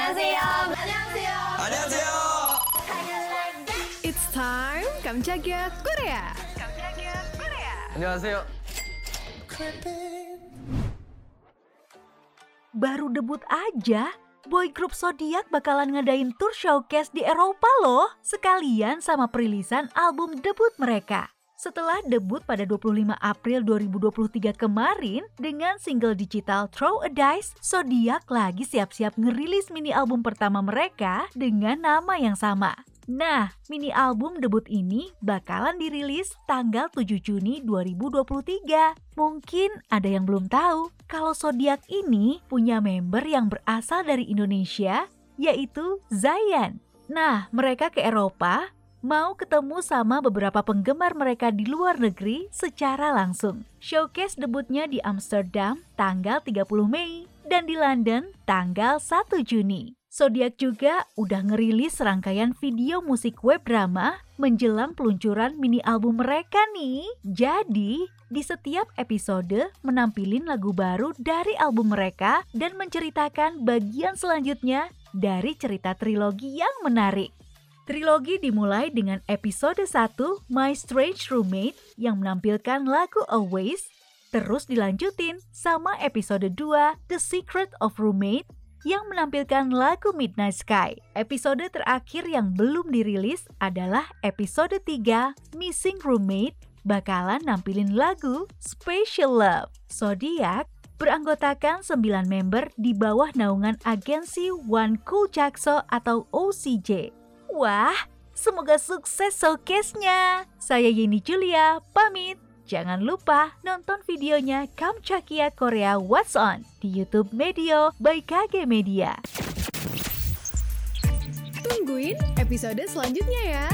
안녕하세요. 안녕하세요. 안녕하세요. It's time 깜짝이야 Korea. 안녕하세요. Baru debut aja, boy group Zodiac bakalan ngadain tour showcase di Eropa loh, sekalian sama perilisan album debut mereka. Setelah debut pada 25 April 2023 kemarin dengan single digital Throw a Dice, Zodiac lagi siap-siap ngerilis mini album pertama mereka dengan nama yang sama. Nah, mini album debut ini bakalan dirilis tanggal 7 Juni 2023. Mungkin ada yang belum tahu kalau Zodiac ini punya member yang berasal dari Indonesia, yaitu Zayan. Nah, mereka ke Eropa mau ketemu sama beberapa penggemar mereka di luar negeri secara langsung. Showcase debutnya di Amsterdam tanggal 30 Mei dan di London tanggal 1 Juni. Zodiac juga udah ngerilis rangkaian video musik web drama menjelang peluncuran mini album mereka nih. Jadi, di setiap episode menampilin lagu baru dari album mereka dan menceritakan bagian selanjutnya dari cerita trilogi yang menarik. Trilogi dimulai dengan episode 1 My Strange Roommate yang menampilkan lagu Always, terus dilanjutin sama episode 2 The Secret of Roommate yang menampilkan lagu Midnight Sky. Episode terakhir yang belum dirilis adalah episode 3 Missing Roommate bakalan nampilin lagu Special Love. Zodiac beranggotakan 9 member di bawah naungan agensi One Cool Jakso atau OCJ. Wah, semoga sukses showcase-nya. Saya Yeni Julia, pamit. Jangan lupa nonton videonya Kamchakia Korea What's On di YouTube Medio by KG Media. Tungguin episode selanjutnya ya.